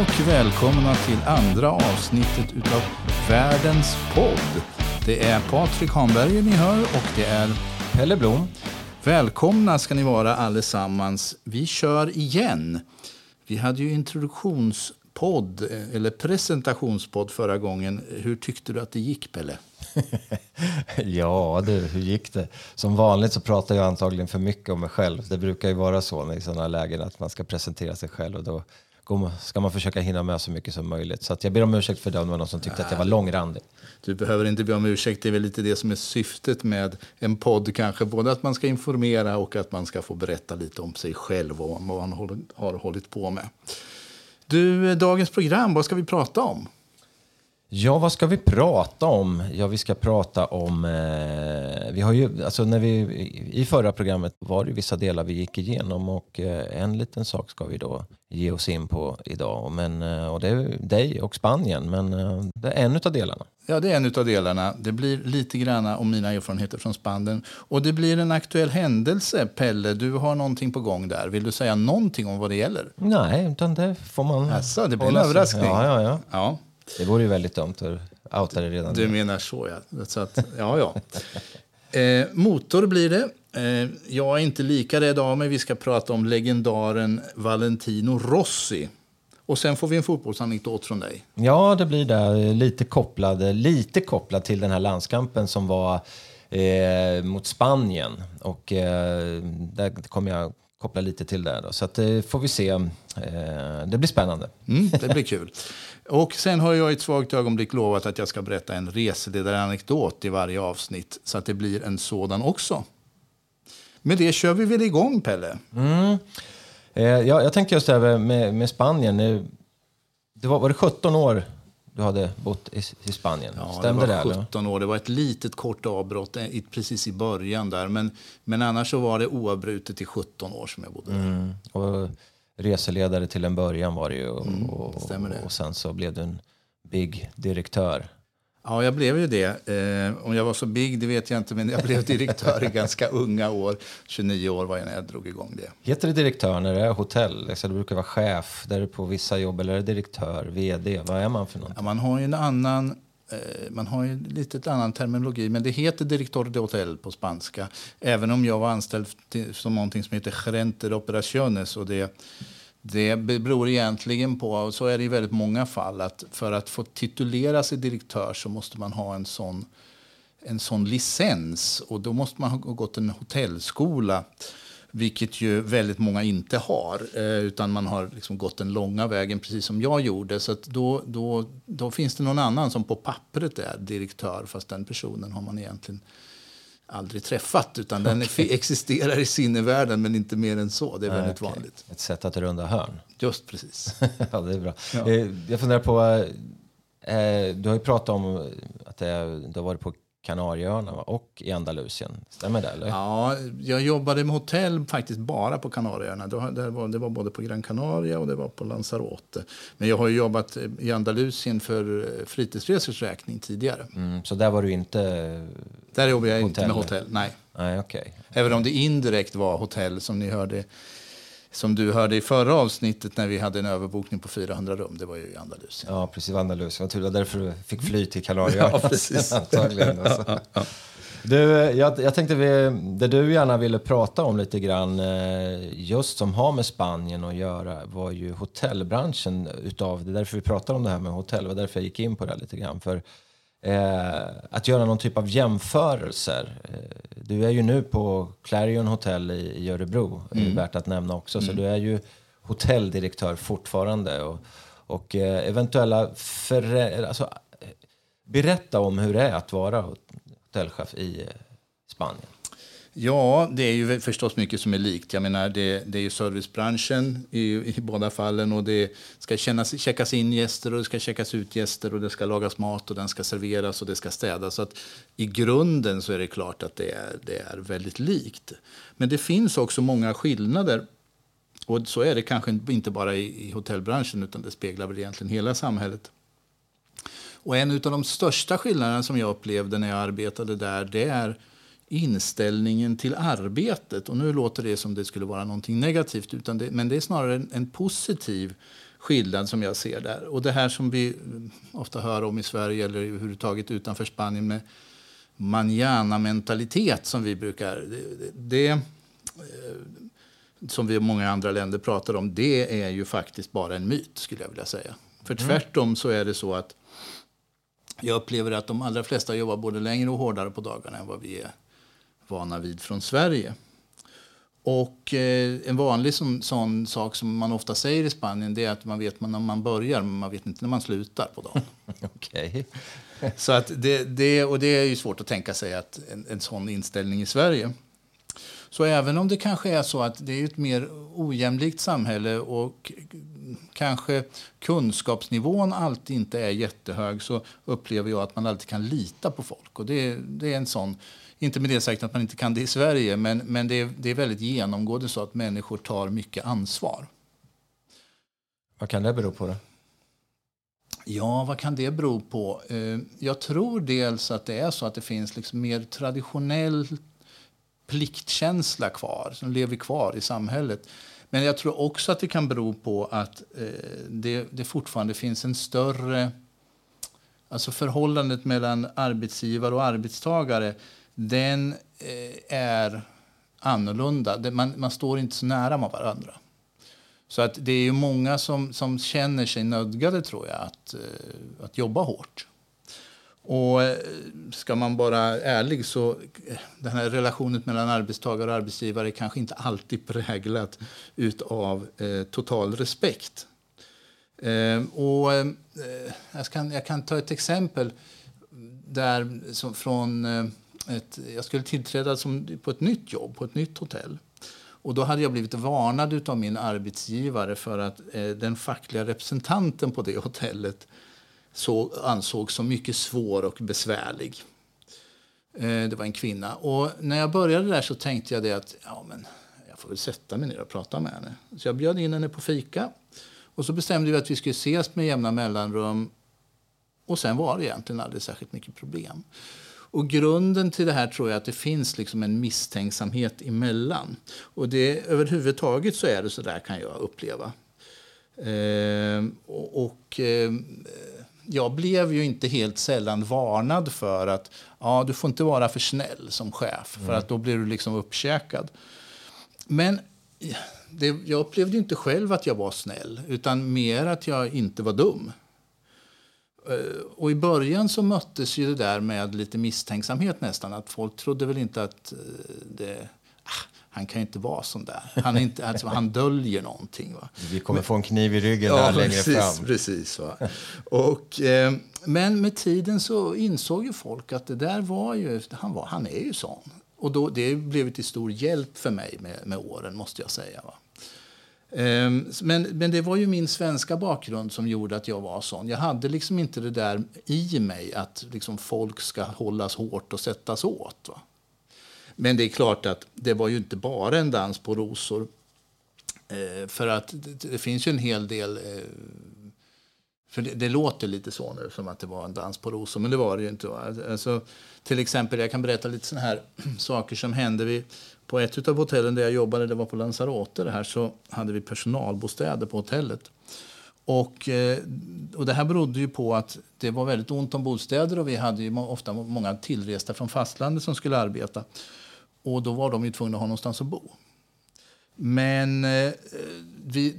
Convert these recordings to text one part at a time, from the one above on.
och välkomna till andra avsnittet utav Världens podd. Det är Patrik Hanberger ni hör och det är Pelle Blom. Välkomna ska ni vara allesammans. Vi kör igen. Vi hade ju introduktionspodd, eh, eller presentationspodd förra gången. Hur tyckte du att det gick, Pelle? ja du, hur gick det? Som vanligt så pratar jag antagligen för mycket om mig själv. Det brukar ju vara så i sådana lägen att man ska presentera sig själv och då ska man försöka hinna med så mycket som möjligt. Så jag ber om ursäkt för det om det var någon som tyckte att jag var långrandig. Du behöver inte be om ursäkt, det är väl lite det som är syftet med en podd kanske. Både att man ska informera och att man ska få berätta lite om sig själv och vad man har hållit på med. Du, dagens program, vad ska vi prata om? Ja, vad ska vi prata om? Ja, vi ska prata om... Eh, vi har ju, alltså när vi, I förra programmet var det vissa delar vi gick igenom och eh, en liten sak ska vi då ge oss in på idag. Men, eh, och det är dig och Spanien, men eh, det är en av delarna. Ja, det är en av delarna. Det blir lite grann om mina erfarenheter från Spanien. Och det blir en aktuell händelse. Pelle, du har någonting på gång där. Vill du säga någonting om vad det gäller? Nej, utan det får man... Alltså, det blir en överraskning. Ja, ja, ja. ja. Det vore ju väldigt dumt att outa det redan Du menar så, ja. Så att, ja, ja. Eh, motor blir det. Eh, jag är inte lika rädd av mig. Vi ska prata om legendaren Valentino Rossi. Och sen får vi en fotbollsanekdot från dig. Ja, det blir det. Lite kopplad, lite kopplad till den här landskampen som var eh, mot Spanien. Och eh, där kommer jag koppla lite till det. Då. Så att, eh, får vi se. Eh, det blir spännande. Mm, det blir kul. Och sen har jag i ett svagt ögonblick lovat att jag ska berätta en reseledaranekdot i varje avsnitt. Så att det blir en sådan också. Med det kör vi väl igång, Pelle? Mm. Eh, ja, jag tänkte just det här med, med Spanien. Det var, var det 17 år du hade bott i, i Spanien? Ja, Stämde det var 17 det, år. Det var ett litet kort avbrott eh, precis i början där. Men, men annars så var det oavbrutet i 17 år som jag bodde där. Mm. Och reseledare till en början var det ju. Och, mm, och, och sen så blev du en big direktör. Ja, jag blev ju det. Eh, om jag var så big det vet jag inte, men jag blev direktör i ganska unga år. 29 år var jag när jag drog igång det. Heter det direktör när det är hotell? Liksom, det brukar vara chef där på vissa jobb, eller är det direktör, vd? Vad är man för något? Ja, man har ju en annan Eh, man har ju lite annan terminologi, men det heter director de hotell på spanska. Även om jag var anställd som någonting som heter gerente de operaciones. Och det det beror egentligen på, och så är det i väldigt många fall, att för att få titulera sig direktör så måste man ha en sån, en sån licens. Och då måste man ha gått en hotellskola. Vilket ju väldigt många inte har, eh, utan man har liksom gått den långa vägen precis som jag gjorde. Så då, då, då finns det någon annan som på pappret är direktör, fast den personen har man egentligen aldrig träffat. Utan den okay. existerar i sinnevärlden, men inte mer än så. Det är väldigt okay. vanligt. Ett sätt att runda hörn. Just precis. ja, det är bra. Ja. Eh, jag funderar på, eh, du har ju pratat om att det, du har varit på Kanarieöarna och i Andalusien. Stämmer det? Eller? Ja, jag jobbade med hotell faktiskt bara på Kanarieöarna. Det var, det var både på Gran Canaria och det var på Lanzarote. Men jag har jobbat i Andalusien för fritidsresors räkning tidigare. Mm, så där var du inte Där jobbade jag hotell. inte med hotell, nej. nej okay. Även om det indirekt var hotell som ni hörde som du hörde i förra avsnittet när vi hade en överbokning på 400 rum. Det var ju i Andalusien. Ja, precis. Andalusien. Det var därför du fick fly till Kanarieöarna. ja, precis. Antagligen. Alltså. Du, jag, jag tänkte vi, det du gärna ville prata om lite grann, eh, just som har med Spanien att göra, var ju hotellbranschen utav det. är därför vi pratar om det här med hotell. Det var därför jag gick in på det lite grann. För eh, att göra någon typ av jämförelser. Eh, du är ju nu på Clarion Hotel i, i Örebro, mm. är värt att nämna också. Mm. Så du är ju hotelldirektör fortfarande. Och, och eh, eventuella för, alltså, berätta om hur det är att vara hotellchef i eh, Spanien. Ja, det är ju förstås mycket som är likt. Jag menar, det, det är ju servicebranschen i, i båda fallen. och Det ska kännas, checkas in gäster och det ska checkas ut gäster och det ska lagas mat och den ska serveras och det ska städas. Så att I grunden så är det klart att det är, det är väldigt likt. Men det finns också många skillnader. Och så är det kanske inte bara i, i hotellbranschen utan det speglar väl egentligen hela samhället. Och en av de största skillnaderna som jag upplevde när jag arbetade där det är inställningen till arbetet. Och nu låter det som det skulle vara någonting negativt, utan det, men det är snarare en, en positiv skillnad som jag ser där. Och det här som vi ofta hör om i Sverige eller överhuvudtaget utanför Spanien med manjana-mentalitet som vi brukar... Det, det, eh, som vi i många andra länder pratar om, det är ju faktiskt bara en myt skulle jag vilja säga. För mm. tvärtom så är det så att jag upplever att de allra flesta jobbar både längre och hårdare på dagarna än vad vi är vana vid från Sverige. Och eh, en vanlig sån, sån, sak som man ofta säger i Spanien det är att man vet när man börjar men man vet inte när man slutar på dagen. Okej. Så att det, det, och det är ju svårt att tänka sig att en, en sån inställning i Sverige. Så även om det kanske är så att det är ett mer ojämlikt samhälle och kanske kunskapsnivån alltid inte är jättehög så upplever jag att man alltid kan lita på folk. Och det, det är en sån inte med det sagt att man inte kan det i Sverige, men, men det, är, det är väldigt genomgående så att människor tar mycket ansvar. Vad kan det bero på? Då? Ja, vad kan det bero på? Eh, jag tror dels att det är så att det finns liksom mer traditionell pliktkänsla kvar, som lever kvar i samhället. Men jag tror också att det kan bero på att eh, det, det fortfarande finns en större... Alltså förhållandet mellan arbetsgivare och arbetstagare den eh, är annorlunda. Man, man står inte så nära med varandra. Så att det är ju många som, som känner sig nödgade tror jag att, eh, att jobba hårt. Och eh, ska man vara ärlig så den här relationen mellan arbetstagare och arbetsgivare är kanske inte alltid präglat av eh, total respekt. Eh, och eh, jag, kan, jag kan ta ett exempel där som, från ett, jag skulle tillträda som, på ett nytt jobb, på ett nytt hotell. Och då hade jag blivit varnad av min arbetsgivare för att eh, den fackliga representanten på det hotellet så, ansågs som mycket svår och besvärlig. Eh, det var en kvinna. Och när jag började där så tänkte jag det att ja, men jag får väl sätta mig ner och prata med henne. Så jag bjöd in henne på fika. Och så bestämde vi att vi skulle ses med jämna mellanrum. Och sen var det egentligen aldrig särskilt mycket problem. Och grunden till det här tror jag att det finns liksom en misstänksamhet emellan. Och det, överhuvudtaget så är det så där kan jag uppleva. Eh, och, eh, jag blev ju inte helt sällan varnad för att ja, du får inte vara för snäll som chef, för mm. att då blir du liksom uppkäkad. Men det, jag upplevde inte själv att jag var snäll, utan mer att jag inte var dum. Eh, och I början så möttes ju det där med lite misstänksamhet nästan. Att Folk trodde väl inte att eh, det, ah, han kan inte vara sån där. Han, är inte, alltså, han döljer någonting. Va? Vi kommer men, få en kniv i ryggen ja, längre precis, fram. Precis, va? Och, eh, men med tiden så insåg ju folk att det där var ju, han, var, han är ju sån. Och då, det blev till stor hjälp för mig med, med åren, måste jag säga. Va? Ehm, men, men det var ju min svenska bakgrund som gjorde att jag var sån. Jag hade liksom inte det där i mig att liksom folk ska hållas hårt och sättas åt. Va? Men det är klart att det var ju inte bara en dans på rosor. Eh, för att det, det, finns ju en hel del... Eh, för det, det, låter lite så nu, som att det var en dans på rosor, men det var det ju inte. Va? Alltså, till exempel, jag kan berätta lite sådana här saker som hände. Vi, på ett av hotellen där jag jobbade, det var på Lanzarote, det här, så hade vi personalbostäder på hotellet. Och, eh, och det här berodde ju på att det var väldigt ont om bostäder och vi hade ju ofta många tillresta från fastlandet som skulle arbeta. Och då var de ju tvungna att ha någonstans att bo. Men eh, vi,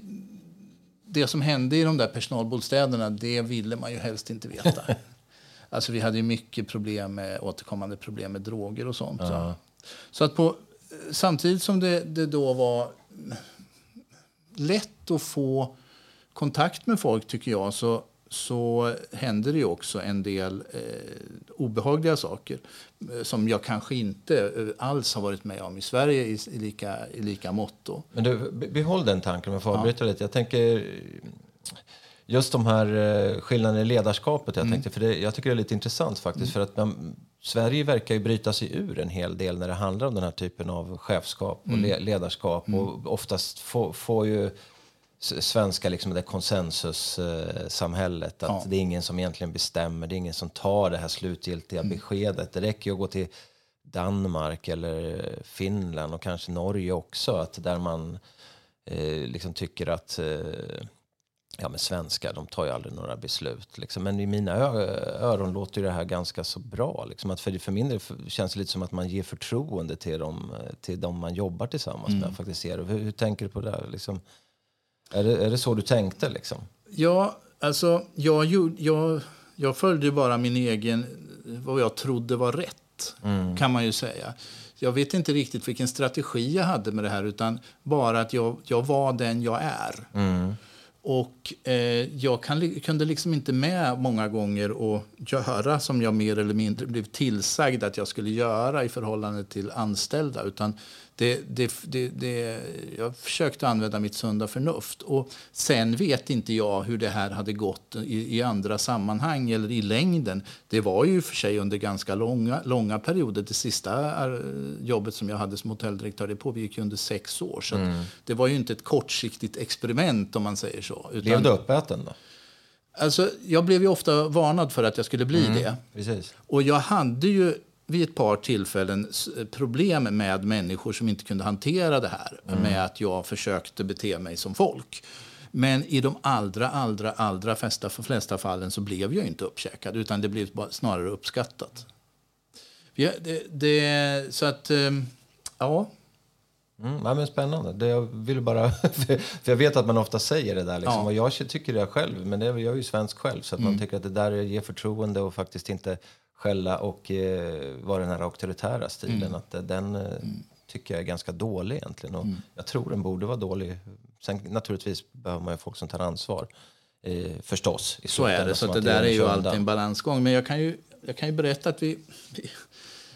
det som hände i de där personalbostäderna, det ville man ju helst inte veta. alltså vi hade ju mycket problem med, återkommande problem med droger och sånt. Uh -huh. Så att på samtidigt som det, det då var lätt att få kontakt med folk, tycker jag, så, så händer det också en del eh, obehagliga saker eh, som jag kanske inte eh, alls har varit med om i Sverige i, i lika, i lika mått. Men du, behåll den tanken om jag får avbryta ja. lite. Jag tänker just de här eh, skillnaderna i ledarskapet. Jag, mm. tänkte, för det, jag tycker det är lite intressant faktiskt. Mm. För att man, Sverige verkar ju bryta sig ur en hel del när det handlar om den här typen av chefskap och mm. ledarskap. Mm. Och oftast får, får ju svenska liksom det konsensussamhället. Att ja. det är ingen som egentligen bestämmer, det är ingen som tar det här slutgiltiga mm. beskedet. Det räcker ju att gå till Danmark eller Finland och kanske Norge också. Att där man eh, liksom tycker att eh, ja, men svenskar, de tar ju aldrig några beslut. Liksom. Men i mina öron låter det här ganska så bra. Liksom. Att för, för min del känns det lite som att man ger förtroende till dem, till dem man jobbar tillsammans mm. med. Faktiskt. Hur, hur tänker du på det? Liksom? Är, det är det så du tänkte? Liksom? Ja, alltså jag, jag, jag följde bara min egen, vad jag trodde var rätt, mm. kan man ju säga jag vet inte riktigt vilken strategi jag hade med det här utan bara att jag, jag var den jag är. Mm. Och eh, jag kan, kunde liksom inte med många gånger och göra som jag mer eller mindre blev tillsagd att jag skulle göra i förhållande till anställda. Utan det, det, det, det, jag försökte använda mitt sunda förnuft. Och sen vet inte jag hur det här hade gått i, i, andra sammanhang eller i längden. Det var ju för sig under ganska långa, långa perioder. Det sista eh, jobbet som jag hade som hotelldirektör det pågick under sex år. Så mm. det var ju inte ett kortsiktigt experiment om man säger så. Utan, blev du uppäten då? Alltså, jag blev ju ofta varnad för att jag skulle bli mm, det. Precis. Och jag hade ju vid ett par tillfällen problem med människor som inte kunde hantera det här mm. med att jag försökte bete mig som folk. Men i de allra, allra, allra flesta, flesta fallen så blev jag inte uppkäkad utan det blev snarare uppskattat. Det, det, så att, ehm, ja. Mm, ja, men spännande. Det jag vill bara, för jag vet att man ofta säger det där. Liksom, ja. och jag tycker det själv, men det, jag är ju svensk själv. Så att mm. man tycker att det där ger förtroende och faktiskt inte skälla och eh, vara den här auktoritära stilen. Mm. Att, eh, den eh, mm. tycker jag är ganska dålig egentligen. Och mm. Jag tror den borde vara dålig. Sen naturligtvis behöver man ju folk som tar ansvar. Eh, förstås. I så är det. Så det där är ju alltid en balansgång. Men jag kan ju, jag kan ju berätta att vi, vi,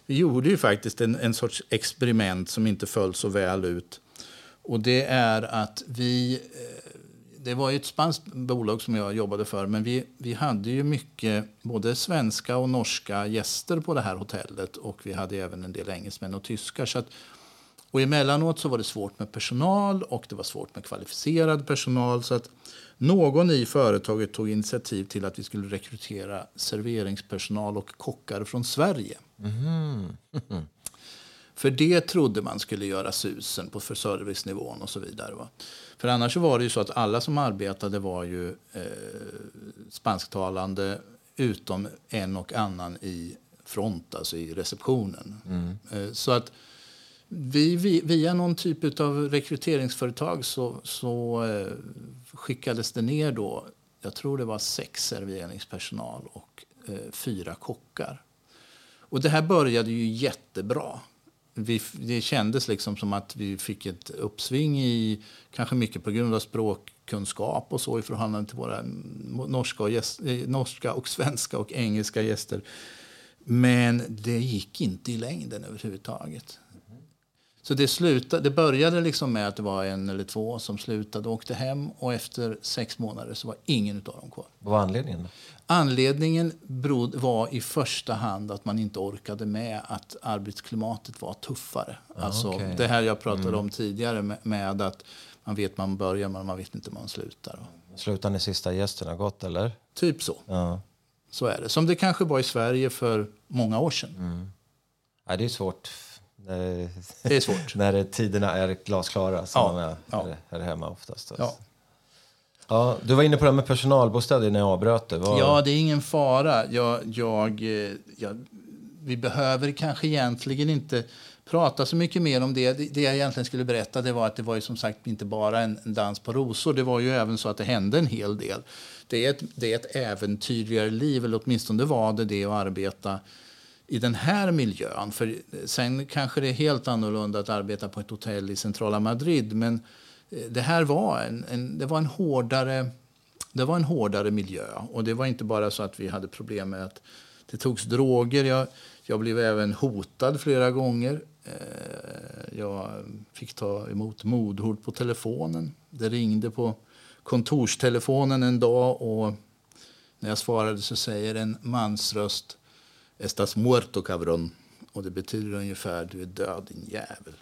vi gjorde ju faktiskt en, en sorts experiment som inte föll så väl ut. Och det är att vi eh, det var ett spanskt bolag som jag jobbade för, men vi, vi hade ju mycket både svenska och norska gäster på det här hotellet och vi hade även en del engelsmän och tyskar. Så att, och emellanåt så var det svårt med personal och det var svårt med kvalificerad personal. Så att någon i företaget tog initiativ till att vi skulle rekrytera serveringspersonal och kockar från Sverige. Mm. För det trodde man skulle göra susen på för servicenivån och så vidare. Va? För annars var det ju så att alla som arbetade var ju eh, spansktalande utom en och annan i front, alltså i receptionen. Mm. Eh, så att vi, via någon typ av rekryteringsföretag så, så eh, skickades det ner då, jag tror det var sex serveringspersonal och eh, fyra kockar. Och det här började ju jättebra vi, det kändes liksom som att vi fick ett uppsving i, kanske mycket på grund av språkkunskap och så i förhållande till våra norska och, gäst, eh, norska och svenska och engelska gäster. Men det gick inte i längden överhuvudtaget. Så det, slutade, det började liksom med att det var en eller två som slutade och åkte hem. Och efter sex månader så var ingen av dem kvar. Vad var anledningen? Anledningen var i första hand att man inte orkade med att arbetsklimatet var tuffare. Ah, alltså okay. Det här jag pratade mm. om tidigare med, med, att man vet man börjar men man vet inte man slutar. Slutar när sista gästen har gått eller? Typ så. Ja. Så är det. Som det kanske var i Sverige för många år sedan. Mm. Ja, det är svårt när, det är svårt. när tiderna är glasklara som ja, man är ja. här hemma oftast. Ja. Ja, du var inne på det med personalbostäder när jag avbröt det. Var... Ja, det är ingen fara. Jag, jag, eh, jag, vi behöver kanske egentligen inte prata så mycket mer om det. Det jag egentligen skulle berätta det var att det var ju som sagt inte bara en, en dans på rosor. Det var ju även så att det hände en hel del. Det är ett, det är ett äventyrligare liv, eller åtminstone var det det att arbeta i den här miljön. För sen kanske det är helt annorlunda att arbeta på ett hotell i centrala Madrid. Men eh, det här var en, en, det var en hårdare det var en hårdare miljö. Och det var inte bara så att vi hade problem med att det togs droger. Jag, jag blev även hotad flera gånger. Eh, jag fick ta emot mordhot på telefonen. Det ringde på kontorstelefonen en dag och när jag svarade så säger en mansröst Estás muerto cabron. Och det betyder ungefär du är död din jävel.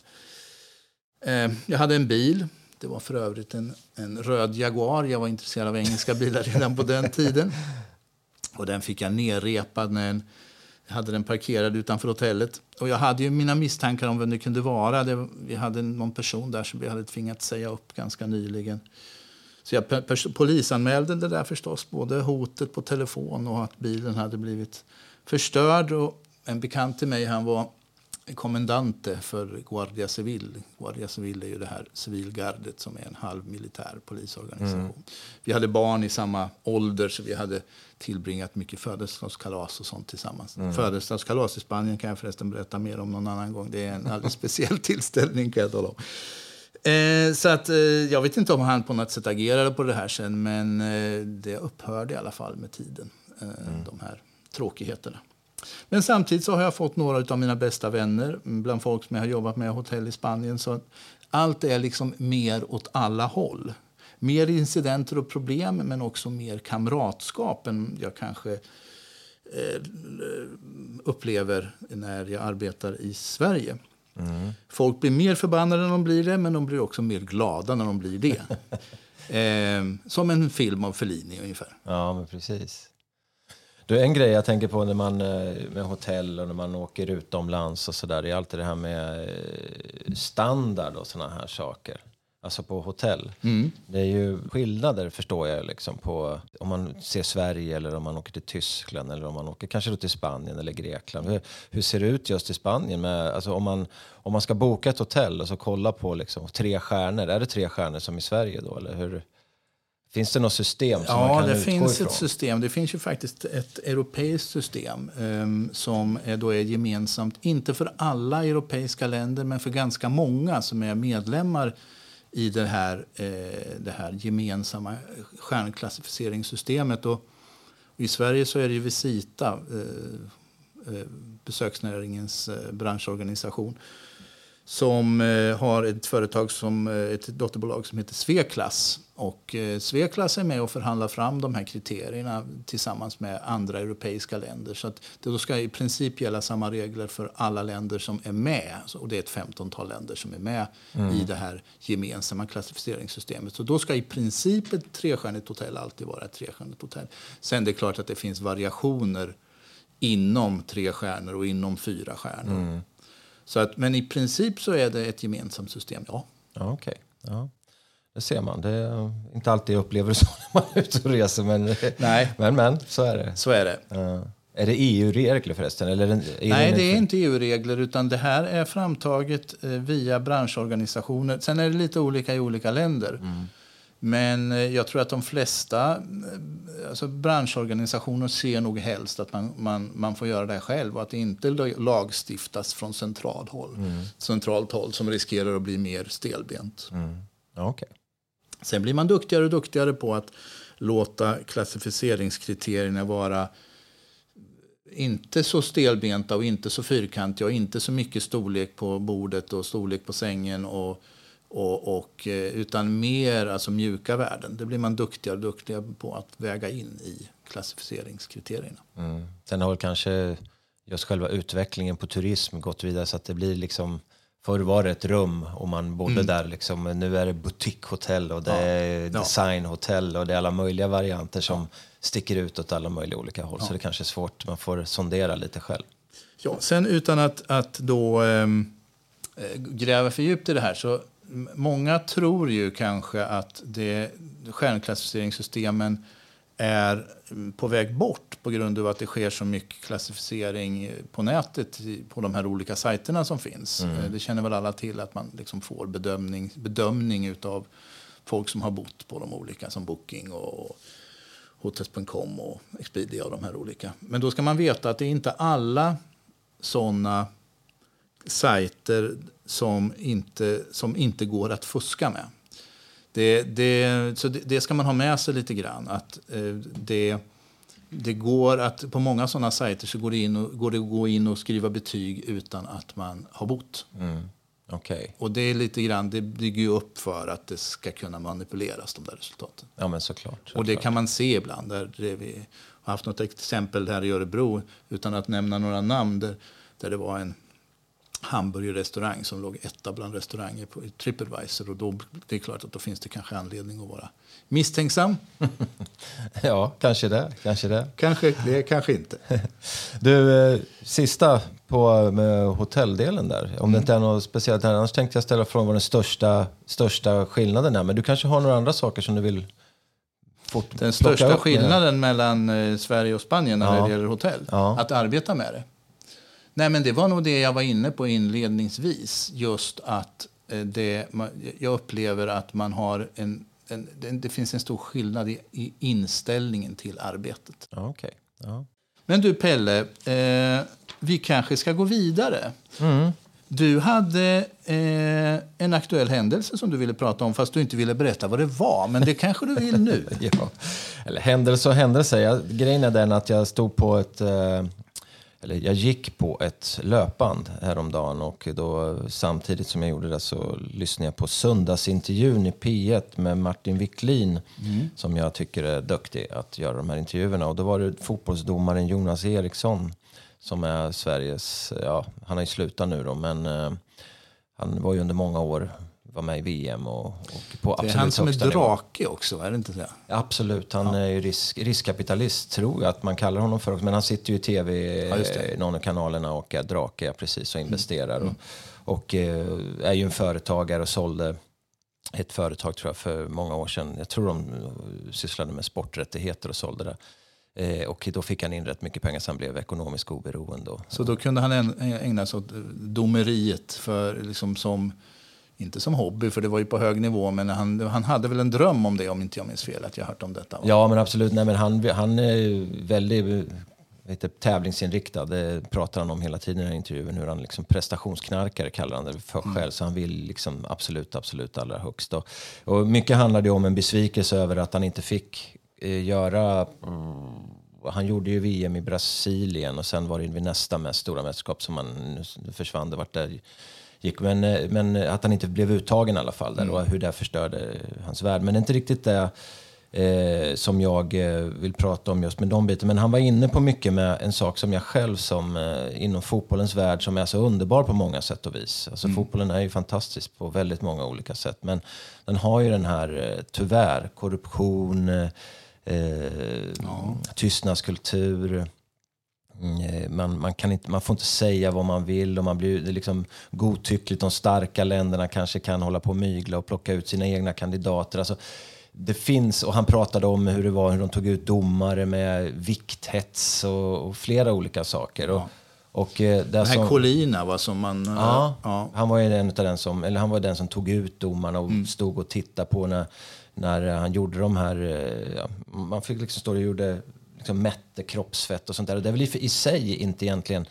Eh, jag hade en bil. Det var för övrigt en, en röd Jaguar. Jag var intresserad av engelska bilar redan på den tiden. Och den fick jag nerrepad när en, jag hade den parkerad utanför hotellet. Och jag hade ju mina misstankar om vem det kunde vara. Det, vi hade någon person där som vi hade tvingats säga upp ganska nyligen. Så jag polisanmälde det där förstås, både hotet på telefon och att bilen hade blivit förstörd. Och en bekant till mig, han var kommendante för Guardia Civil. Guardia Civil är ju det här civilgardet som är en halvmilitär polisorganisation. Mm. Vi hade barn i samma ålder så vi hade tillbringat mycket födelsedagskalas och sånt tillsammans. Mm. Födelsedagskalas i Spanien kan jag förresten berätta mer om någon annan gång. Det är en alldeles speciell tillställning kan jag tala om. Eh, så att, eh, jag vet inte om han på något sätt agerade på det här sen men eh, det upphörde i alla fall med tiden. Eh, mm. De här tråkigheterna. Men samtidigt så har jag fått några av mina bästa vänner bland folk som jag har jobbat med hotell i Spanien. Så allt är liksom mer åt alla håll. Mer incidenter och problem, men också mer kamratskap än jag kanske eh, upplever när jag arbetar i Sverige. Mm. Folk blir mer förbannade när de blir det, men de blir också mer glada när de blir det. eh, som en film av Fellini ungefär. Ja, men precis. Du, en grej jag tänker på när man, eh, med hotell och när man åker utomlands och sådär, det är alltid det här med eh, standard och sådana här saker. Alltså på hotell. Mm. Det är ju skillnader förstår jag liksom på om man ser Sverige eller om man åker till Tyskland eller om man åker kanske då till Spanien eller Grekland. Hur, hur ser det ut just i Spanien? Med, alltså om, man, om man ska boka ett hotell och så kolla på liksom tre stjärnor, är det tre stjärnor som i Sverige då? Eller hur, Finns det något system som ja, man kan det utgå finns ifrån? ett system. Det finns ju faktiskt ett europeiskt system um, som är, då är gemensamt, inte för alla europeiska länder, men för ganska många som är medlemmar i det här, eh, det här gemensamma stjärnklassificeringssystemet. Och, och I Sverige så är det ju Visita, eh, eh, besöksnäringens eh, branschorganisation som eh, har ett företag som eh, ett dotterbolag som heter Sveklas. Och eh, Sveklas är med och förhandlar fram de här kriterierna tillsammans med andra europeiska länder. Så att det då ska i princip gälla samma regler för alla länder som är med. Och det är ett 15-tal länder som är med mm. i det här gemensamma klassificeringssystemet. Så då ska i princip ett trestjärnigt hotell alltid vara ett trestjärnigt hotell. Sen är det klart att det finns variationer inom tre stjärnor och inom fyra stjärnor. Mm. Så att, men i princip så är det ett gemensamt system, ja. ja Okej. Okay. Ja. Det ser man. Det är inte alltid jag upplever det så när man är ute och reser. Men, Nej. men, men så är det. Så är det. Ja. Är det EU-regler förresten? Eller är Nej, det är inte EU-regler utan det här är framtaget eh, via branschorganisationer. Sen är det lite olika i olika länder. Mm. Men eh, jag tror att de flesta eh, alltså branschorganisationer ser nog helst att man, man, man får göra det själv och att det inte lagstiftas från centralt håll, mm. centralt håll som riskerar att bli mer stelbent. Mm. Okay. Sen blir man duktigare och duktigare på att låta klassificeringskriterierna vara inte så stelbenta och inte så fyrkantiga och inte så mycket storlek på bordet och storlek på sängen och och, och, eh, utan mer alltså mjuka värden. Det blir man duktigare och duktigare på att väga in i klassificeringskriterierna. Mm. Sen har kanske just själva utvecklingen på turism gått vidare så att det blir liksom Förr var det ett rum och man bodde mm. där. Liksom. Nu är det butikshotell och det ja. är designhotell och det är alla möjliga varianter som ja. sticker ut åt alla möjliga olika håll. Ja. Så det kanske är svårt, man får sondera lite själv. Ja, sen utan att, att då ehm, eh, gräva för djupt i det här så många tror ju kanske att det, stjärnklassificeringssystemen är på väg bort på grund av att det sker så mycket klassificering på nätet på de här olika sajterna som finns. Mm. Eh, det känner väl alla till att man liksom får bedömning, bedömning av folk som har bott på de olika som Booking och Hotels.com och Expedia och de här olika. Men då ska man veta att det är inte alla sådana sajter som inte, som inte går att fuska med. Det, det, så det, det ska man ha med sig lite grann. Att, eh, det, det går att, på många sådana sajter så går det, in och, går det att gå in och skriva betyg utan att man har bott. Mm. Okay. Och det är lite grann, det bygger ju upp för att det ska kunna manipuleras, de där resultaten. Ja, men såklart. såklart. Och det kan man se ibland. Där vi har haft något exempel här i Örebro, utan att nämna några namn, där, där det var en hamburgerrestaurang som låg etta bland restauranger på Tripadvisor. Och då, det är klart att då finns det kanske anledning att vara misstänksam. ja, kanske det. Kanske det. Kanske det, kanske inte. du, eh, sista på med hotelldelen där. Om det inte är något speciellt här. Annars tänkte jag ställa frågan vad den största, största skillnaden är. Men du kanske har några andra saker som du vill Den största skillnaden mellan eh, Sverige och Spanien när Ja. det gäller hotell, Ja. att arbeta med det. Nej, men det var nog det jag var inne på inledningsvis. Just att eh, det, jag upplever att man har en, en, det, finns en stor skillnad i, i inställningen till arbetet. Okej. Ja. Men du Pelle, eh, vi kanske ska gå vidare. Mm. Du hade eh, en aktuell händelse som du ville prata om fast du inte ville berätta vad det var. Men det kanske du vill nu. Ja. Eller händelse och händelse. Jag, grejen är den att jag stod på ett... Eh, eller jag gick på ett löpband häromdagen och då, samtidigt som jag gjorde det så lyssnade jag på söndagsintervjun i P1 med Martin Wiklin som jag tycker är duktig att göra de här intervjuerna. Och då var det fotbollsdomaren Jonas Eriksson som är Sveriges, ja han har ju slutat nu då men eh, han var ju under många år var med i VM och, och på Det är han som är nivå. drake också, är det inte så? Absolut, han är ju risk, riskkapitalist tror jag att man kallar honom för. Men han sitter ju i tv, Ja, eh, någon av kanalerna och är drake ja, precis och investerar. Och, och eh, är ju en företagare och sålde ett företag tror jag för många år sedan. Jag tror de sysslade med sporträttigheter och sålde det. Eh, och då fick han in rätt mycket pengar så han blev ekonomiskt oberoende. Så då kunde han äg- ägna sig åt domeriet för, liksom som, inte som hobby, för det var ju på hög nivå, men han, han hade väl en dröm om det om inte jag minns fel, att jag hört om detta. va? Ja, men absolut. Nej, men han, han är väldigt eh, vet du, tävlingsinriktad. Det pratar han om hela tiden i den här intervjun. Hur han liksom prestationsknarkare kallar han det för själv. Så han vill liksom absolut, absolut allra högst. Och, och mycket handlade om en besvikelse över att han inte fick eh, göra... Mm, han gjorde ju VM i Brasilien och sen var det vid nästa mest stora mästerskap som han försvann. Det vart där gick. Men, eh, men att han inte blev uttagen i alla fall där och hur det förstörde hans värld. Men det är inte riktigt det eh, som jag eh, vill prata om just med de bitarna. Men han var inne på mycket med en sak som jag själv som eh, inom fotbollens värld som är så underbar på många sätt och vis. Alltså fotbollen är ju fantastisk på väldigt många olika sätt. Men den har ju den här, eh, tyvärr, korruption, eh, eh, tystnadskultur. Mm, eh, Man, man, kan inte, man får inte säga vad man vill och man blir det är liksom godtyckligt. De starka länderna kanske kan hålla på och mygla och plocka ut sina egna kandidater. Alltså, det finns, och han pratade om hur det var, hur de tog ut domare med vikthets och, och flera olika saker. Och, och, eh, det Den här som- Colina, va, som man... eh, Ja, ja. han var den, utav den som, eller han var den som tog ut domarna och stod och tittade på när, när han gjorde de här... Ja, man fick liksom stå och gjorde, liksom mätte kroppsfett och sånt där. Och det är väl i, i sig inte egentligen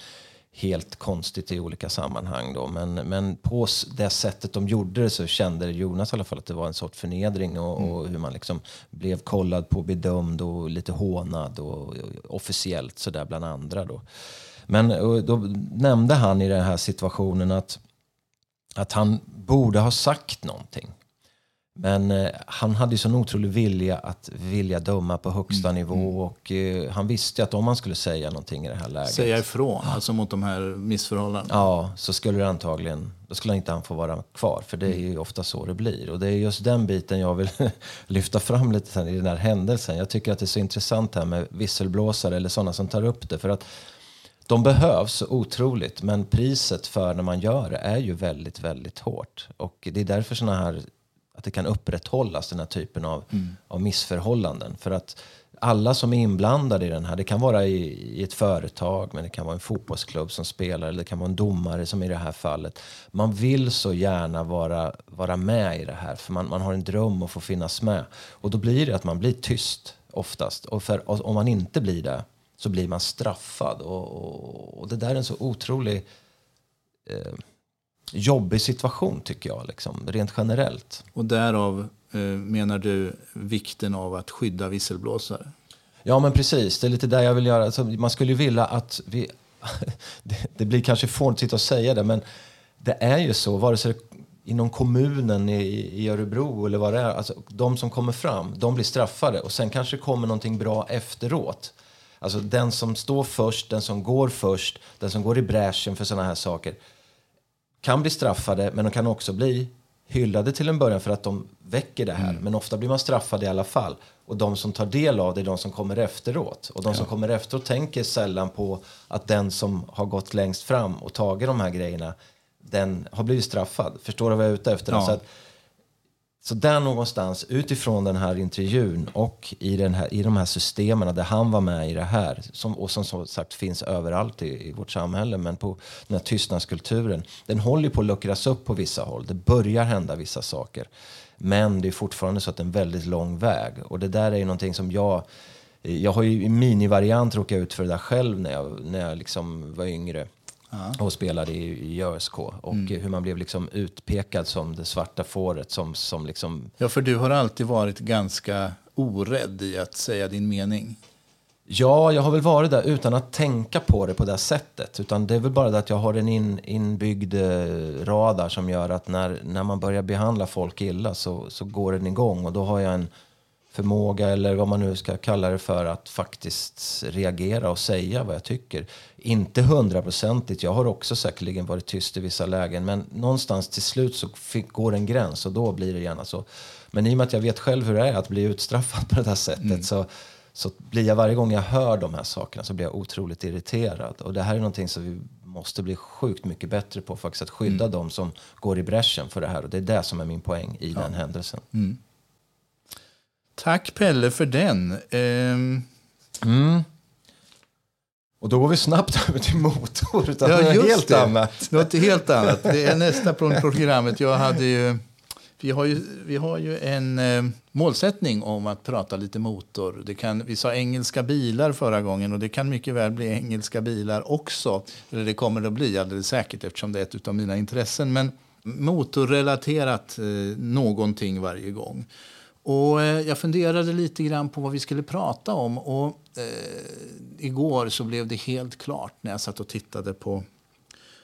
helt konstigt i olika sammanhang då. Men, men på det sättet de gjorde det så kände Jonas i alla fall att det var en sorts förnedring och, och hur man liksom blev kollad på, bedömd och lite hånad och, och officiellt sådär bland andra då. Men då nämnde han i den här situationen att, att han borde ha sagt någonting. Men eh, han hade ju sån otrolig vilja att vilja döma på högsta nivå och eh, han visste att om han skulle säga någonting i det här läget Säga ifrån, alltså mot de här missförhållandena. Ja, så skulle det antagligen, då skulle inte han få vara kvar. För det är ju ofta så det blir. Och det är just den biten jag vill lyfta fram lite sen i den här händelsen. Jag tycker att det är så intressant här med visselblåsare eller sådana som tar upp det. För att de behövs otroligt, men priset för när man gör det är ju väldigt, väldigt hårt. Och det är därför såna här, att det kan upprätthållas, den här typen av, av missförhållanden. För att alla som är inblandade i den här, det kan vara i, i ett företag, men det kan vara en fotbollsklubb som spelar, eller det kan vara en domare som i det här fallet. Man vill så gärna vara, vara med i det här, för man, man har en dröm att få finnas med. Och då blir det att man blir tyst oftast. Och, för, och om man inte blir det, så blir man straffad. Och, och, och det där är en så otrolig eh, jobbig situation tycker jag, liksom, rent generellt. Och därav eh, menar du vikten av att skydda visselblåsare. Ja men precis, det är lite där jag vill göra. Alltså, man skulle ju vilja att vi... det, det blir kanske fånigt att sitta och säga det, men det är ju så, vare sig det inom kommunen i, i Örebro eller vad det är, alltså, de som kommer fram, de blir straffade och sen kanske kommer någonting bra efteråt. Alltså den som står först, den som går först, den som går i bräschen för sådana här saker kan bli straffade, men de kan också bli hyllade till en början för att de väcker det här. Mm. Men ofta blir man straffad i alla fall. Och de som tar del av det är de som kommer efteråt. Och de som kommer efteråt tänker sällan på att den som har gått längst fram och tagit de här grejerna, den har blivit straffad. Förstår du vad jag är ute efter? Ja. Så, att, så där någonstans, utifrån den här intervjun och i, den här, i de här systemen där han var med i det här, som, och som som sagt finns överallt i, i vårt samhälle, men på den här tystnadskulturen, den håller ju på att luckras upp på vissa håll. Det börjar hända vissa saker. Men det är fortfarande så att det är en väldigt lång väg. Och det där är ju någonting som jag... Jag har ju i minivariant råkat ut för det där själv när jag, när jag liksom var yngre och spelade i, i ÖSK. Och hur man blev liksom utpekad som det svarta fåret som, som liksom Ja, för du har alltid varit ganska orädd i att säga din mening. Ja, jag har väl varit där utan att tänka på det på det sättet. Utan det är väl bara det att jag har en in, inbyggd eh, radar som gör att när, när man börjar behandla folk illa så, så går den igång. Och då har jag en förmåga, eller vad man nu ska kalla det för, att faktiskt reagera och säga vad jag tycker. Inte hundraprocentigt, jag har också säkerligen varit tyst i vissa lägen. Men någonstans till slut så går en gräns och då blir det gärna så. Men i och med att jag vet själv hur det är att bli utstraffad på det här sättet så så blir jag varje gång jag hör de här sakerna så blir jag otroligt irriterad. Och det här är någonting som vi måste bli sjukt mycket bättre på faktiskt. Att skydda de som går i bräschen för det här. Och det är det som är min poäng i den händelsen. Tack Pelle för den. Ehm, Och då går vi snabbt över till motor. Utan Ja, just helt det. annat. Något helt annat. Det är nästa på programmet. Jag hade ju, vi, har ju, vi har ju en eh, målsättning om att prata lite motor. Det kan, vi sa engelska bilar förra gången och det kan mycket väl bli engelska bilar också. Eller det kommer det att bli alldeles säkert eftersom det är ett av mina intressen. Men motorrelaterat eh, någonting varje gång. Och eh, jag funderade lite grann på vad vi skulle prata om. Och eh, igår så blev det helt klart när jag satt och tittade på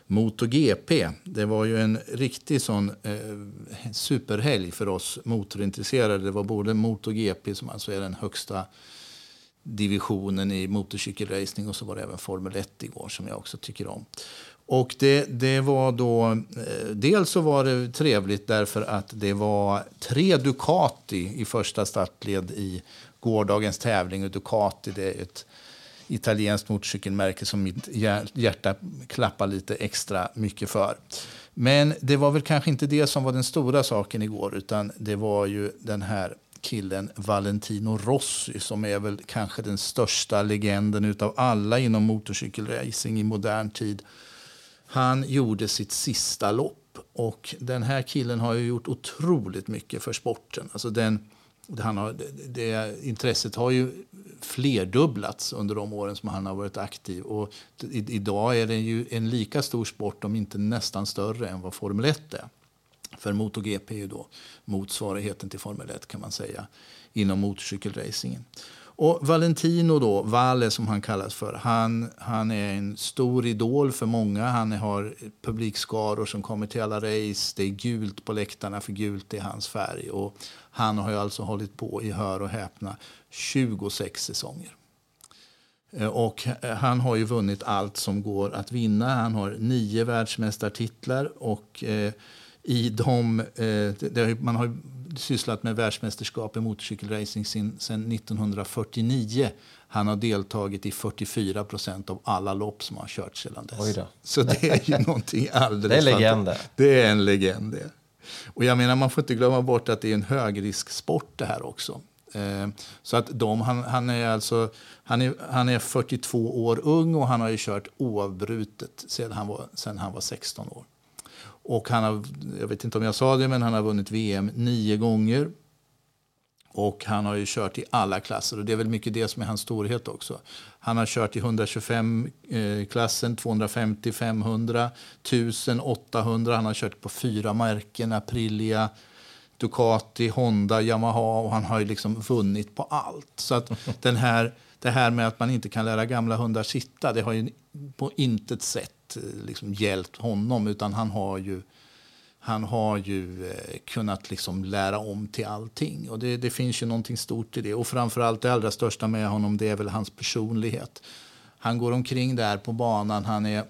MotoGP. Det var ju en riktig sån eh, superhelg för oss motorintresserade. Det var både MotoGP som alltså är den högsta divisionen i motorcykelracing och så var det även Formel 1 igår som jag också tycker om. Och det, det var då, eh, dels så var det trevligt därför att det var tre Ducati i första startled i gårdagens tävling. Och Ducati det är ett italienskt motorcykelmärke som mitt hjärta klappar lite extra mycket för. Men det var väl kanske inte det som var den stora saken igår utan det var ju den här killen Valentino Rossi som är väl kanske den största legenden utav alla inom motorcykelracing i modern tid. Han gjorde sitt sista lopp och den här killen har ju gjort otroligt mycket för sporten. Alltså den, han har, det, det, intresset har ju flerdubblats under de åren som han har varit aktiv. Och i, idag är det ju en lika stor sport, om inte nästan större, än vad Formel 1 är. För MotoGP är ju då motsvarigheten till Formel 1 kan man säga inom motorcykelracingen. Och Valentino då, Valle som han kallas för, han, han är en stor idol för många. Han har publikskaror som kommer till alla race. Det är gult på läktarna för gult är hans färg. Och han har ju alltså hållit på i hör och häpna 26 säsonger. Eh, och eh, han har ju vunnit allt som går att vinna. Han har nio världsmästartitlar och eh, i dem, eh, man har sysslat med världsmästerskap i motorcykelracing sedan 1949. Han har deltagit i 44 procent av alla lopp som har kört sedan dess. Så det är ju någonting alldeles Det är legend det. är en legend det. Och jag menar, man får inte glömma bort att det är en högrisksport det här också. Eh, Så att de, han, han, är alltså, han, är, han är 42 år ung och han har ju kört oavbrutet sedan han var, sedan han var 16 år. Och han har, jag vet inte om jag sa det, men han har vunnit VM nio gånger. Och han har ju kört i alla klasser och det är väl mycket det som är hans storhet också. Han har kört i 125-klassen, 250, 500, 1000, 800. Han har kört på fyra märken, Aprilia, Ducati, Honda, Yamaha och han har ju liksom vunnit på allt. Så att den här, det här med att man inte kan lära gamla hundar sitta, det har ju på intet sätt eh, liksom hjälpt honom utan han har ju han har ju eh, kunnat liksom lära om till allting. Och det, det finns ju någonting stort i det. Och framförallt det allra största med honom det är väl hans personlighet. Han går omkring där på banan. Han är,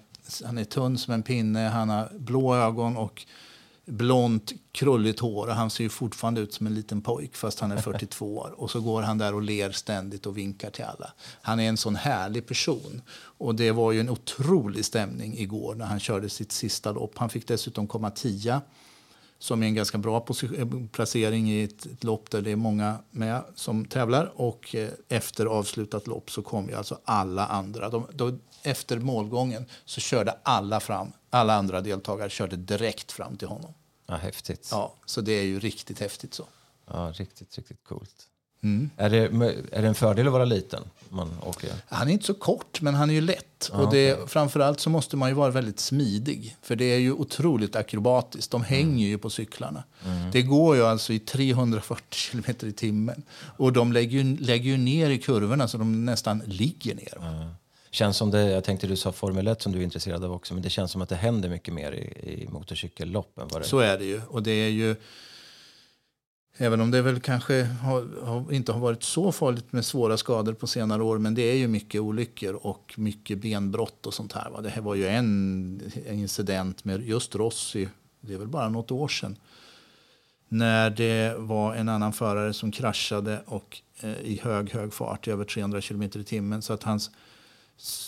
han är tunn som en pinne. Han har blå ögon och blont, krulligt hår och han ser ju fortfarande ut som en liten pojk fast han är 42 år. Och så går han där och ler ständigt och vinkar till alla. Han är en sån härlig person. Och det var ju en otrolig stämning igår när han körde sitt sista lopp. Han fick dessutom komma tia som är en ganska bra eh, placering i ett, ett, lopp där det är många med som tävlar. Och eh, efter avslutat lopp så kom ju alltså alla andra. De, då, efter målgången så körde alla fram, alla andra deltagare körde direkt fram till honom. Ja, häftigt. Ja, så det är ju riktigt häftigt så. Ja, riktigt, riktigt coolt. Mm. Är, det, är det en fördel att vara liten? Man åker? Han är inte så kort, men han är ju lätt. Ah, och det, okay. Framförallt så måste man ju vara väldigt smidig. För det är ju otroligt akrobatiskt. De hänger mm. ju på cyklarna. Mm. Det går ju alltså i 340 km i timmen. Och de lägger ju, lägger ju ner i kurvorna så de nästan ligger ner. Känns som det, jag tänkte du sa Formel 1 som du är intresserad av också, men det känns som att det händer mycket mer i, i motorcykellopp än vad det Så är det ju. Och det är ju Även om det väl kanske har, har, inte har varit så farligt med svåra skador på senare år. Men det är ju mycket olyckor och mycket benbrott och sånt här. Va? Det här var ju en, en incident med just Rossi, det är väl bara något år sedan. När det var en annan förare som kraschade och, eh, i hög, hög fart, över 300 km i timmen. Så att hans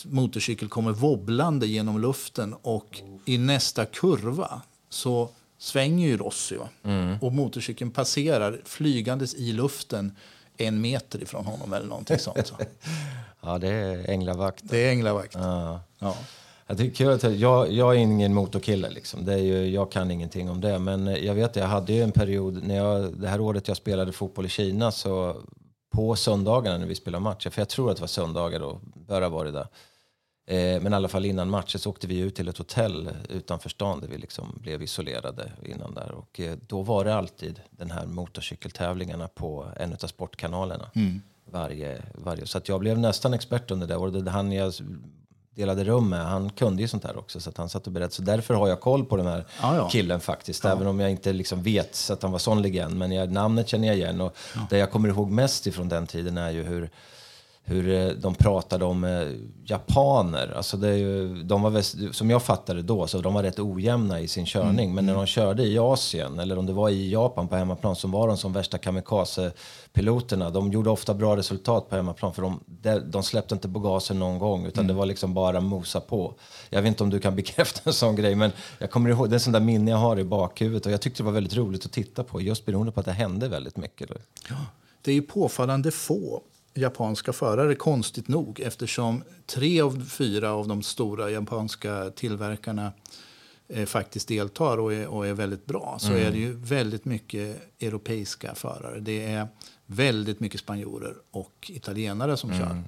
motorcykel kommer wobblande genom luften och i nästa kurva så svänger ju Rossi. Mm. Och motorcykeln passerar flygandes i luften en meter ifrån honom eller någonting sånt. Så. ja, det är änglavakt. Det är änglavakt. Ja. ja. Jag, tycker, jag, jag är ingen motorkille, liksom. det är ju, jag kan ingenting om det. Men jag vet jag hade ju en period, när jag, det här året jag spelade fotboll i Kina, så på söndagarna när vi spelade matcher, för jag tror att det var söndagar då, bör ha varit det. Eh, men i alla fall innan matchen så åkte vi ut till ett hotell utanför stan där vi liksom blev isolerade innan där. Och eh, då var det alltid den här motorcykeltävlingarna på en av sportkanalerna. Mm. Varje, varje. Så att jag blev nästan expert under det. Det, han jag delade rum med, han kunde ju sånt här också. Så att han satt och berättade. Så därför har jag koll på den här ja, ja. killen faktiskt. Även om jag inte liksom vet så att han var sån legend. Men jag, namnet känner jag igen. Och det jag kommer ihåg mest ifrån den tiden är ju hur hur eh, de pratade om eh, japaner. Alltså det ju, de var, som jag fattade då, så de var rätt ojämna i sin körning. Mm. Men när de körde i Asien, eller om det var i Japan på hemmaplan, så var de som värsta kamikaze-piloterna. De gjorde ofta bra resultat på hemmaplan, för de, de släppte inte på gasen någon gång, utan mm. det var liksom bara mosa på. Jag vet inte om du kan bekräfta en sån grej, men jag kommer ihåg, det är en sån där minne jag har i bakhuvudet. Och jag tyckte det var väldigt roligt att titta på, just beroende på att det hände väldigt mycket. Ja, det är ju påfallande få japanska förare, konstigt nog eftersom tre av fyra av de stora japanska tillverkarna eh, faktiskt deltar och är, och är väldigt bra så mm. är det ju väldigt mycket europeiska förare. Det är väldigt mycket spanjorer och italienare som mm. kör.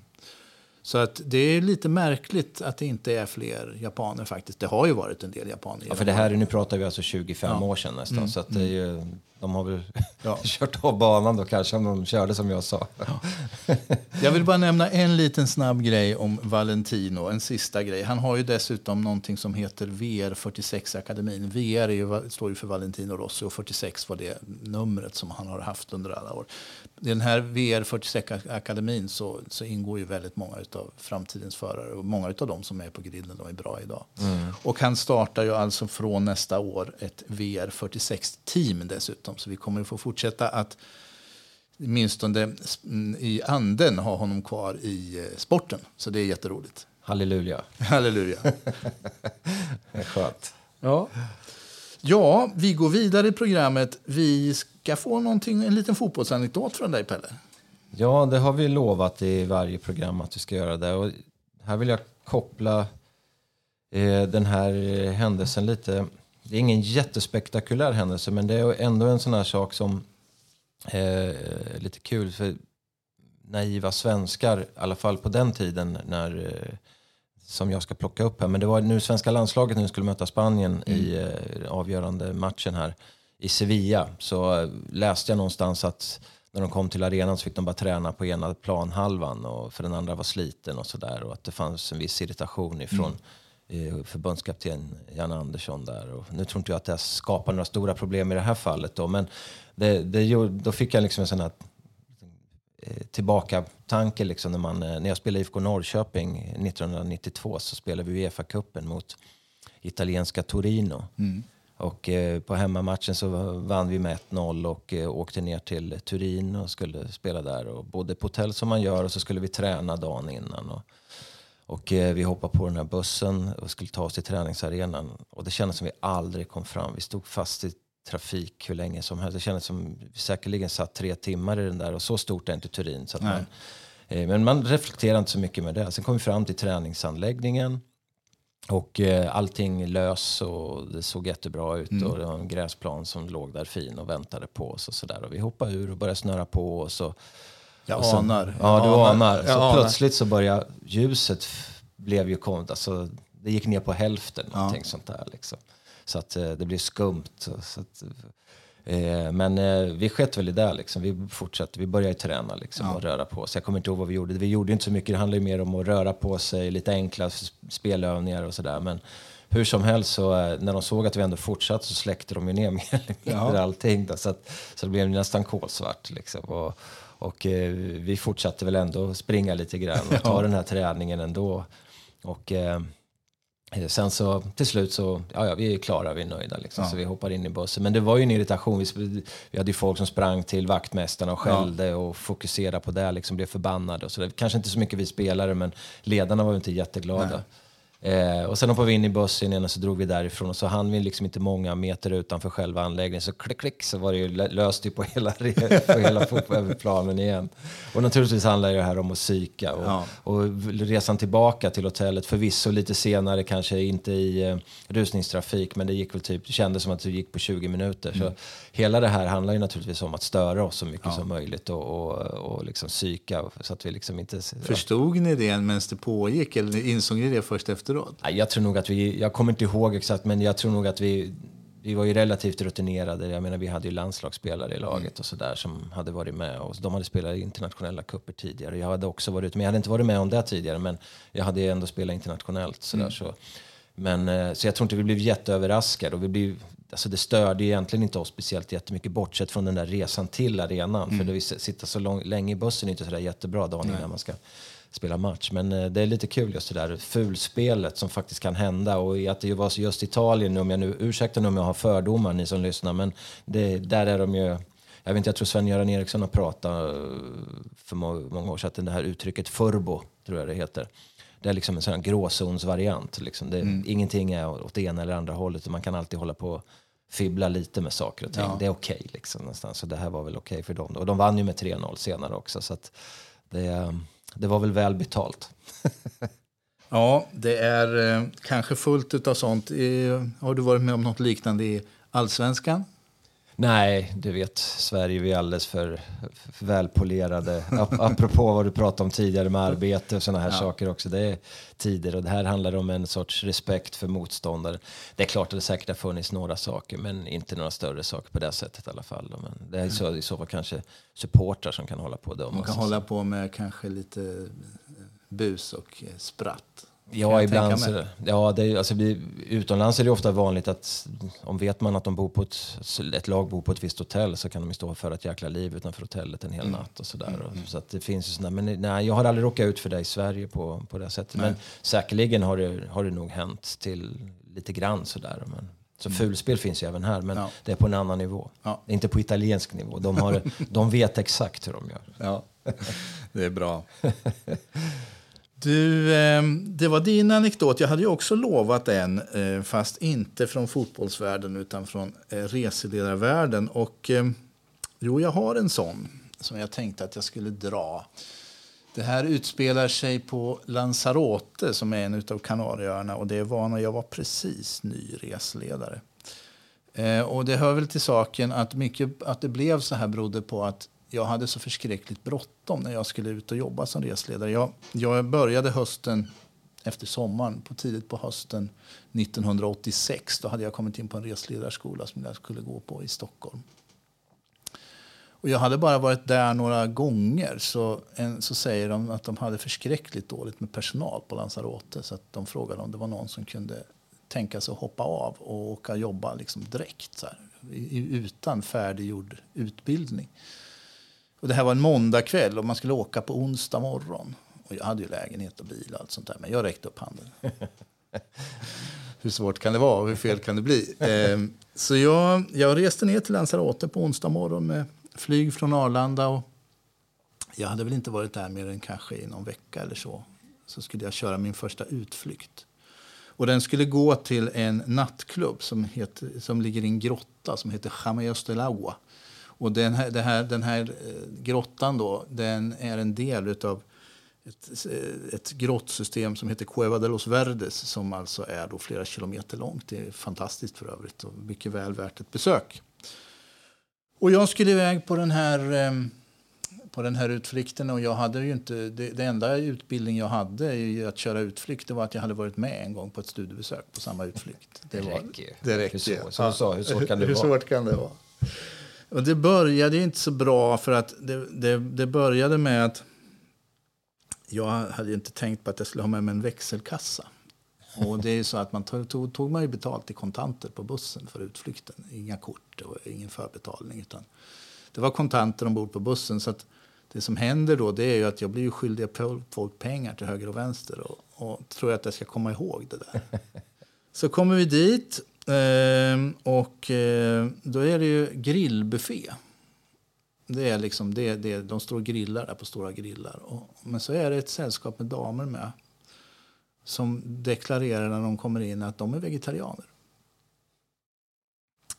Så att det är lite märkligt att det inte är fler japaner faktiskt. Det har ju varit en del japaner. Ja, för det här, nu pratar vi alltså 25 ja. år sedan nästan. Mm. Så att det är ju, de har väl ja. kört av banan då kanske om de körde som jag sa. Ja. Jag vill bara nämna en liten snabb grej om Valentino. En sista grej. Han har ju dessutom någonting som heter VR46-akademin. VR ju, står ju för Valentino Rossi och 46 var det numret som han har haft under alla år. I den här VR46-akademin så, så ingår ju väldigt många av framtidens förare och många av dem som är på griden är bra idag. Mm. Och han startar ju alltså från nästa år ett VR46-team dessutom. Så vi kommer att få fortsätta att åtminstone i anden ha honom kvar i eh, sporten. Så det är jätteroligt. Halleluja. Halleluja. Skönt. Ja. ja, vi går vidare i programmet. Vi ska få någonting, en liten fotbollsanekdot från dig, Pelle. Ja, det har vi lovat i varje program att vi ska göra det. Och här vill jag koppla eh, den här händelsen lite. Det är ingen jättespektakulär händelse, men det är ändå en sån här sak som Eh, lite kul för naiva svenskar, i alla fall på den tiden när eh, som jag ska plocka upp här. Men det var nu svenska landslaget nu skulle möta Spanien mm. i eh, avgörande matchen här i Sevilla. Så eh, läste jag någonstans att när de kom till arenan så fick de bara träna på ena planhalvan och för den andra var sliten och sådär. Och att det fanns en viss irritation ifrån mm förbundskapten Jan Andersson där. Och nu tror inte jag att det skapar några stora problem i det här fallet då, men det, det, då fick jag liksom en sån här eh, tillbaka tanke liksom när, man, eh, när jag spelade IFK Norrköping 1992 så spelade vi Uefa-cupen mot italienska Torino. Mm. Och eh, på hemmamatchen så vann vi med 1-0 och eh, åkte ner till Turin och skulle spela där. Och bodde på hotell som man gör och så skulle vi träna dagen innan. Och, och eh, vi hoppade på den här bussen och skulle ta oss till träningsarenan. Och det kändes som vi aldrig kom fram. Vi stod fast i trafik hur länge som helst. Det kändes som vi säkerligen satt tre timmar i den där och så stort är inte Turin. Så man, men man reflekterar inte så mycket med det. Sen kom vi fram till träningsanläggningen. Och eh, allting lös och det såg jättebra ut mm. och det var en gräsplan som låg där fin och väntade på oss och sådär. Och vi hoppade ur och började snöra på. Och, jag och sen, anar. Ja, du anar. anar. Så anar. plötsligt så började ljuset blev ju kom, alltså, det gick ner på hälften, någonting ja. sånt där liksom. Så att eh, det blev skumt. Så att, eh, men eh, vi skett väl i det liksom. Vi fortsatte, vi började träna liksom ja. och röra på oss. Jag kommer inte ihåg vad vi gjorde. Vi gjorde inte så mycket, det handlade mer om att röra på sig, lite enkla spelövningar och sådär. Men hur som helst så eh, när de såg att vi ändå fortsatte så släckte de ju ner mer eller mindre ja. allting. Då, så, att, så det blev nästan kolsvart liksom. Och, och eh, vi fortsatte väl ändå springa lite grann och ta ja. den här träningen ändå. Och eh, sen så till slut så, ja, ja vi är klara, vi är nöjda liksom. Ja. Så vi hoppar in i bussen. Men det var ju en irritation. Vi, vi hade ju folk som sprang till vaktmästarna och skällde ja. och fokuserade på det, liksom blev förbannade och så. Det, kanske inte så mycket vi spelare, men ledarna var ju inte jätteglada. Nej. Eh, och sen hoppade vi in i bussen igen och så drog vi därifrån och så hann vi liksom inte många meter utanför själva anläggningen. Så klick, klick så var det ju löst på hela, på hela fotbollsplanen igen. Och naturligtvis handlar det här om att psyka. Och, ja. och resan tillbaka till hotellet, förvisso lite senare, kanske inte i eh, rusningstrafik, men det gick väl typ, det kändes som att det gick på 20 minuter. Mm. Så hela det här handlar ju naturligtvis om att störa oss så mycket ja. som möjligt och, och, och liksom psyka. Så att vi liksom inte, Förstod ni det medan det pågick eller insåg ni det först efteråt? Jag tror nog att vi, jag kommer inte ihåg exakt, men jag tror nog att vi vi var ju relativt rutinerade. Jag menar, vi hade ju landslagsspelare i laget och sådär som hade varit med. Och de hade spelat internationella kupper tidigare. Jag hade också varit men jag hade inte varit med om det tidigare. Men jag hade ändå spelat internationellt. Sådär, mm. så. Men, eh, så jag tror inte vi blev jätteöverraskade. Och vi blev, alltså det störde egentligen inte oss speciellt jättemycket bortsett från den där resan till arenan. Mm. För att sitta så lång, länge i bussen är inte sådär jättebra dagen innan man ska spela match. Men eh, det är lite kul just det där fulspelet som faktiskt kan hända och att det var just Italien, om jag nu, ursäkta nu om jag har fördomar ni som lyssnar, men det, där är de ju jag, vet inte, jag tror Sven-Göran Eriksson har pratat eh, för många år sedan, det här uttrycket furbo, tror jag det heter. Det är liksom en sån gråzonsvariant. Liksom. Det, mm. Ingenting är åt det ena eller andra hållet. Man kan alltid hålla på fibbla lite med saker och ting. Ja. Det är okej okay, liksom, Så det här var väl okej okay för dem. Och de vann ju med 3-0 senare också. Så det, det var väl väl betalt. ja, det är eh, kanske fullt av sånt. Eh, har du varit med om något liknande i allsvenskan? Nej, du vet, Sverige vi är alldeles för, för välpolerade. Apropå vad du pratade om tidigare med arbete och sådana här ja. saker också. Det är tider och det här handlar om en sorts respekt för motståndare. Det är klart att det säkert har funnits några saker, men inte några större saker på det sättet i alla fall. Men det är så, i så fall kanske supportrar som kan hålla på det. Man kan hålla på med kanske lite bus och spratt. Ja, ibland så, ja, det, alltså, vi, utomlands är det ofta vanligt att om vet man att de bor på ett, ett lag bor på ett visst hotell så kan de stå för ett jäkla liv utanför hotellet en hel mm. natt och sådär. Mm. Så att det finns ju sådana, men nej, jag har aldrig råkat ut för det i Sverige på, på det sättet. Nej. Men säkerligen har det, har det nog hänt till lite grann sådär. Men, så mm. fulspel finns ju även här, men ja. det är på en annan nivå. Ja. Inte på italiensk nivå. De, har, de vet exakt hur de gör. Ja, det är bra. Du, ehm, det var din anekdot. Jag hade ju också lovat en, eh, fast inte från fotbollsvärlden utan från eh, reseledarvärlden. Och ehm, jo, jag har en sån som jag tänkte att jag skulle dra. Det här utspelar sig på Lanzarote som är en av Kanarieöarna och det var när jag var precis ny resledare. Eh, och det hör väl till saken att mycket att det blev så här berodde på att jag hade så förskräckligt bråttom när jag skulle ut och jobba som resledare. Jag, jag började hösten efter sommaren, på tidigt på hösten 1986. Då hade jag kommit in på en resledarskola som jag skulle gå på i Stockholm. Och jag hade bara varit där några gånger. Så, en, så säger de att de hade förskräckligt dåligt med personal på Lanzarote. Så att de frågade om det var någon som kunde tänka sig att hoppa av och åka och jobba liksom direkt. Så här, utan färdiggjord utbildning. Och det här var en måndagkväll och man skulle åka på onsdag morgon. Och jag hade ju lägenhet och bil och allt sånt där, men jag räckte upp handen. hur svårt kan det vara och hur fel kan det bli? Eh, så jag, jag reste ner till Lanzarote på onsdag morgon med flyg från Arlanda. Och jag hade väl inte varit där mer än kanske i någon vecka eller så. Så skulle jag köra min första utflykt. Och den skulle gå till en nattklubb som, heter, som ligger i en grotta som heter Jamayos del Agua. Och den här, här, den här eh, grottan då, den är en del av ett, eh, ett grottsystem som heter Cueva de los Verdes som alltså är då flera kilometer långt. Det är fantastiskt för övrigt och mycket väl värt ett besök. Och jag skulle iväg på den här, ehm, på den här utflykten och jag hade ju inte, det, det enda utbildning jag hade i att köra utflykt det var att jag hade varit med en gång på ett studiebesök på samma utflykt. Det, det räcker ju. Det räcker. Hur, så, så, hur svårt kan det hur vara? Svårt kan det vara? Och det började inte så bra för att det, det, det började med att jag hade inte tänkt på att jag skulle ha med mig en växelkassa. Och det är så att man tog, tog, tog man ju betalt i kontanter på bussen för utflykten. Inga kort och ingen förbetalning. Utan det var kontanter ombord på bussen. Så att det som händer då det är ju att jag blir skyldig folk pengar till höger och vänster. Och, och tror jag att jag ska komma ihåg det där. Så kommer vi dit Ehm, och eh, då är det ju grillbuffé. Det är liksom, det, det, de står och grillar där på stora grillar. Och, men så är det ett sällskap med damer med som deklarerar när de kommer in att de är vegetarianer.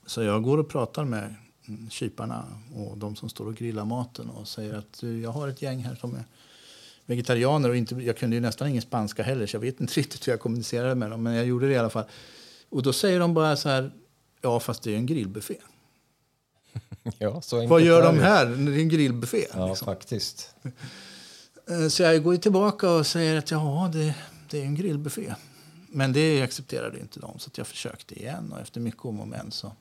Så jag går och pratar med mm, kyparna och de som står och grillar maten och säger att jag har ett gäng här som är vegetarianer och inte, jag kunde ju nästan ingen spanska heller så jag vet inte riktigt hur jag kommunicerade med dem men jag gjorde det i alla fall. Och då säger de bara så här, ja fast det är en grillbuffé. Ja, så Vad gör de här? Det är en grillbuffé. Ja, liksom. faktiskt. Eh, så jag går tillbaka och säger att ja, det, det är en grillbuffé. Men det accepterade inte de, så jag försökte igen. Och efter mycket om och men så,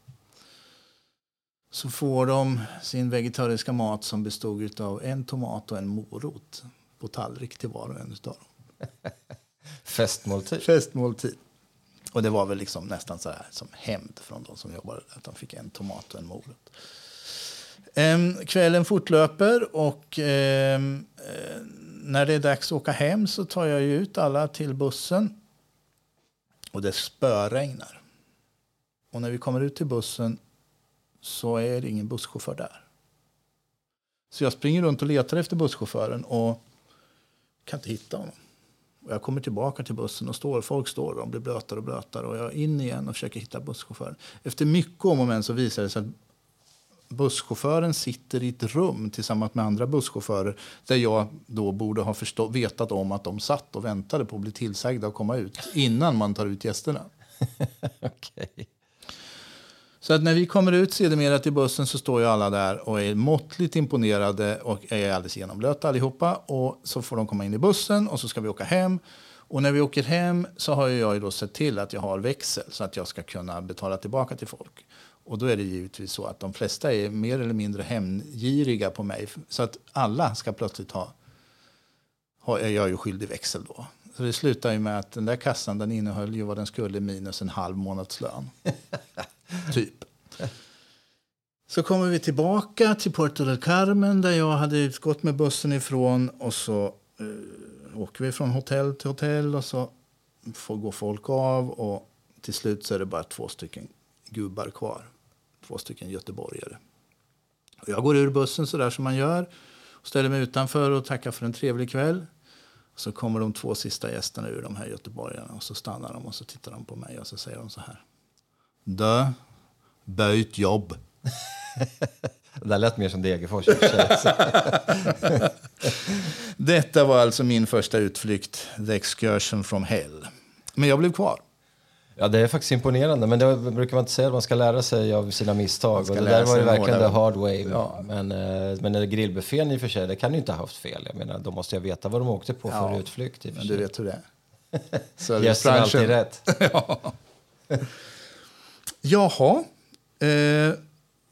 så får de sin vegetariska mat som bestod av en tomat och en morot på tallrik till var och en av dem. Festmåltid. Festmåltid. Och det var väl liksom nästan så här som hämnd från de som jobbade där. Att de fick en tomat och en morot. Ehm, kvällen fortlöper och ehm, eh, när det är dags att åka hem så tar jag ut alla till bussen. Och det spöregnar. Och när vi kommer ut till bussen så är det ingen busschaufför där. Så jag springer runt och letar efter busschauffören och kan inte hitta honom. Och jag kommer tillbaka till bussen och står, folk står och de blir blötare och blötare. Och jag är in igen och försöker hitta busschauffören. Efter mycket om och men så visar det sig att busschauffören sitter i ett rum tillsammans med andra busschaufförer där jag då borde ha förstå- vetat om att de satt och väntade på att bli tillsagda att komma ut innan man tar ut gästerna. okay. Så att när vi kommer ut sedermera till bussen så står ju alla där och är måttligt imponerade och är alldeles genomblöta allihopa. Och så får de komma in i bussen och så ska vi åka hem. Och när vi åker hem så har jag ju då sett till att jag har växel så att jag ska kunna betala tillbaka till folk. Och då är det givetvis så att de flesta är mer eller mindre hämndgiriga på mig. Så att alla ska plötsligt ha, ha är ju skyldig växel då. Så det slutar ju med att den där kassan den innehöll ju vad den skulle minus en halv månadslön. typ. Så kommer vi tillbaka till Puerto del Carmen där jag hade utgått med bussen ifrån. Och så eh, åker vi från hotell till hotell och så får gå folk av. Och till slut så är det bara två stycken gubbar kvar. Två stycken göteborgare. Och jag går ur bussen så där som man gör. Och ställer mig utanför och tackar för en trevlig kväll. Så kommer de två sista gästerna ur de här göteborgarna. Och så stannar de och så tittar de på mig och så säger de så här. Dö, byt jobb. det där lät mer som Degerfors. Detta var alltså min första utflykt, The Excursion from Hell. Men jag blev kvar. Ja, det är faktiskt imponerande, men det brukar man inte säga att man ska lära sig av sina misstag. Och det där var ju verkligen the hard way. Ja. Men, eh, men grillbuffén i och för sig, det kan ju inte ha haft fel. Jag menar, de måste ju veta vad de åkte på ja, för utflykt. I men du vet hur det är. Gästen alltid rätt. ja. Jaha. Eh,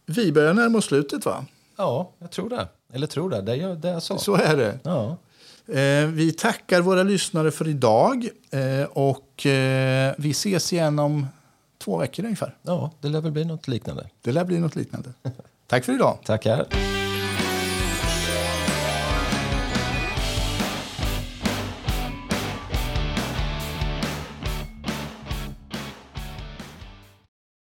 vi börjar närma oss slutet, va? Ja, jag tror det. Eller tror det. Det är, det är så. Så är det. Ja. Eh, vi tackar våra lyssnare för idag. Eh, och eh, vi ses igen om två veckor ungefär. Ja, det lär väl bli något liknande. Det lär bli något liknande. Tack för idag. Tackar.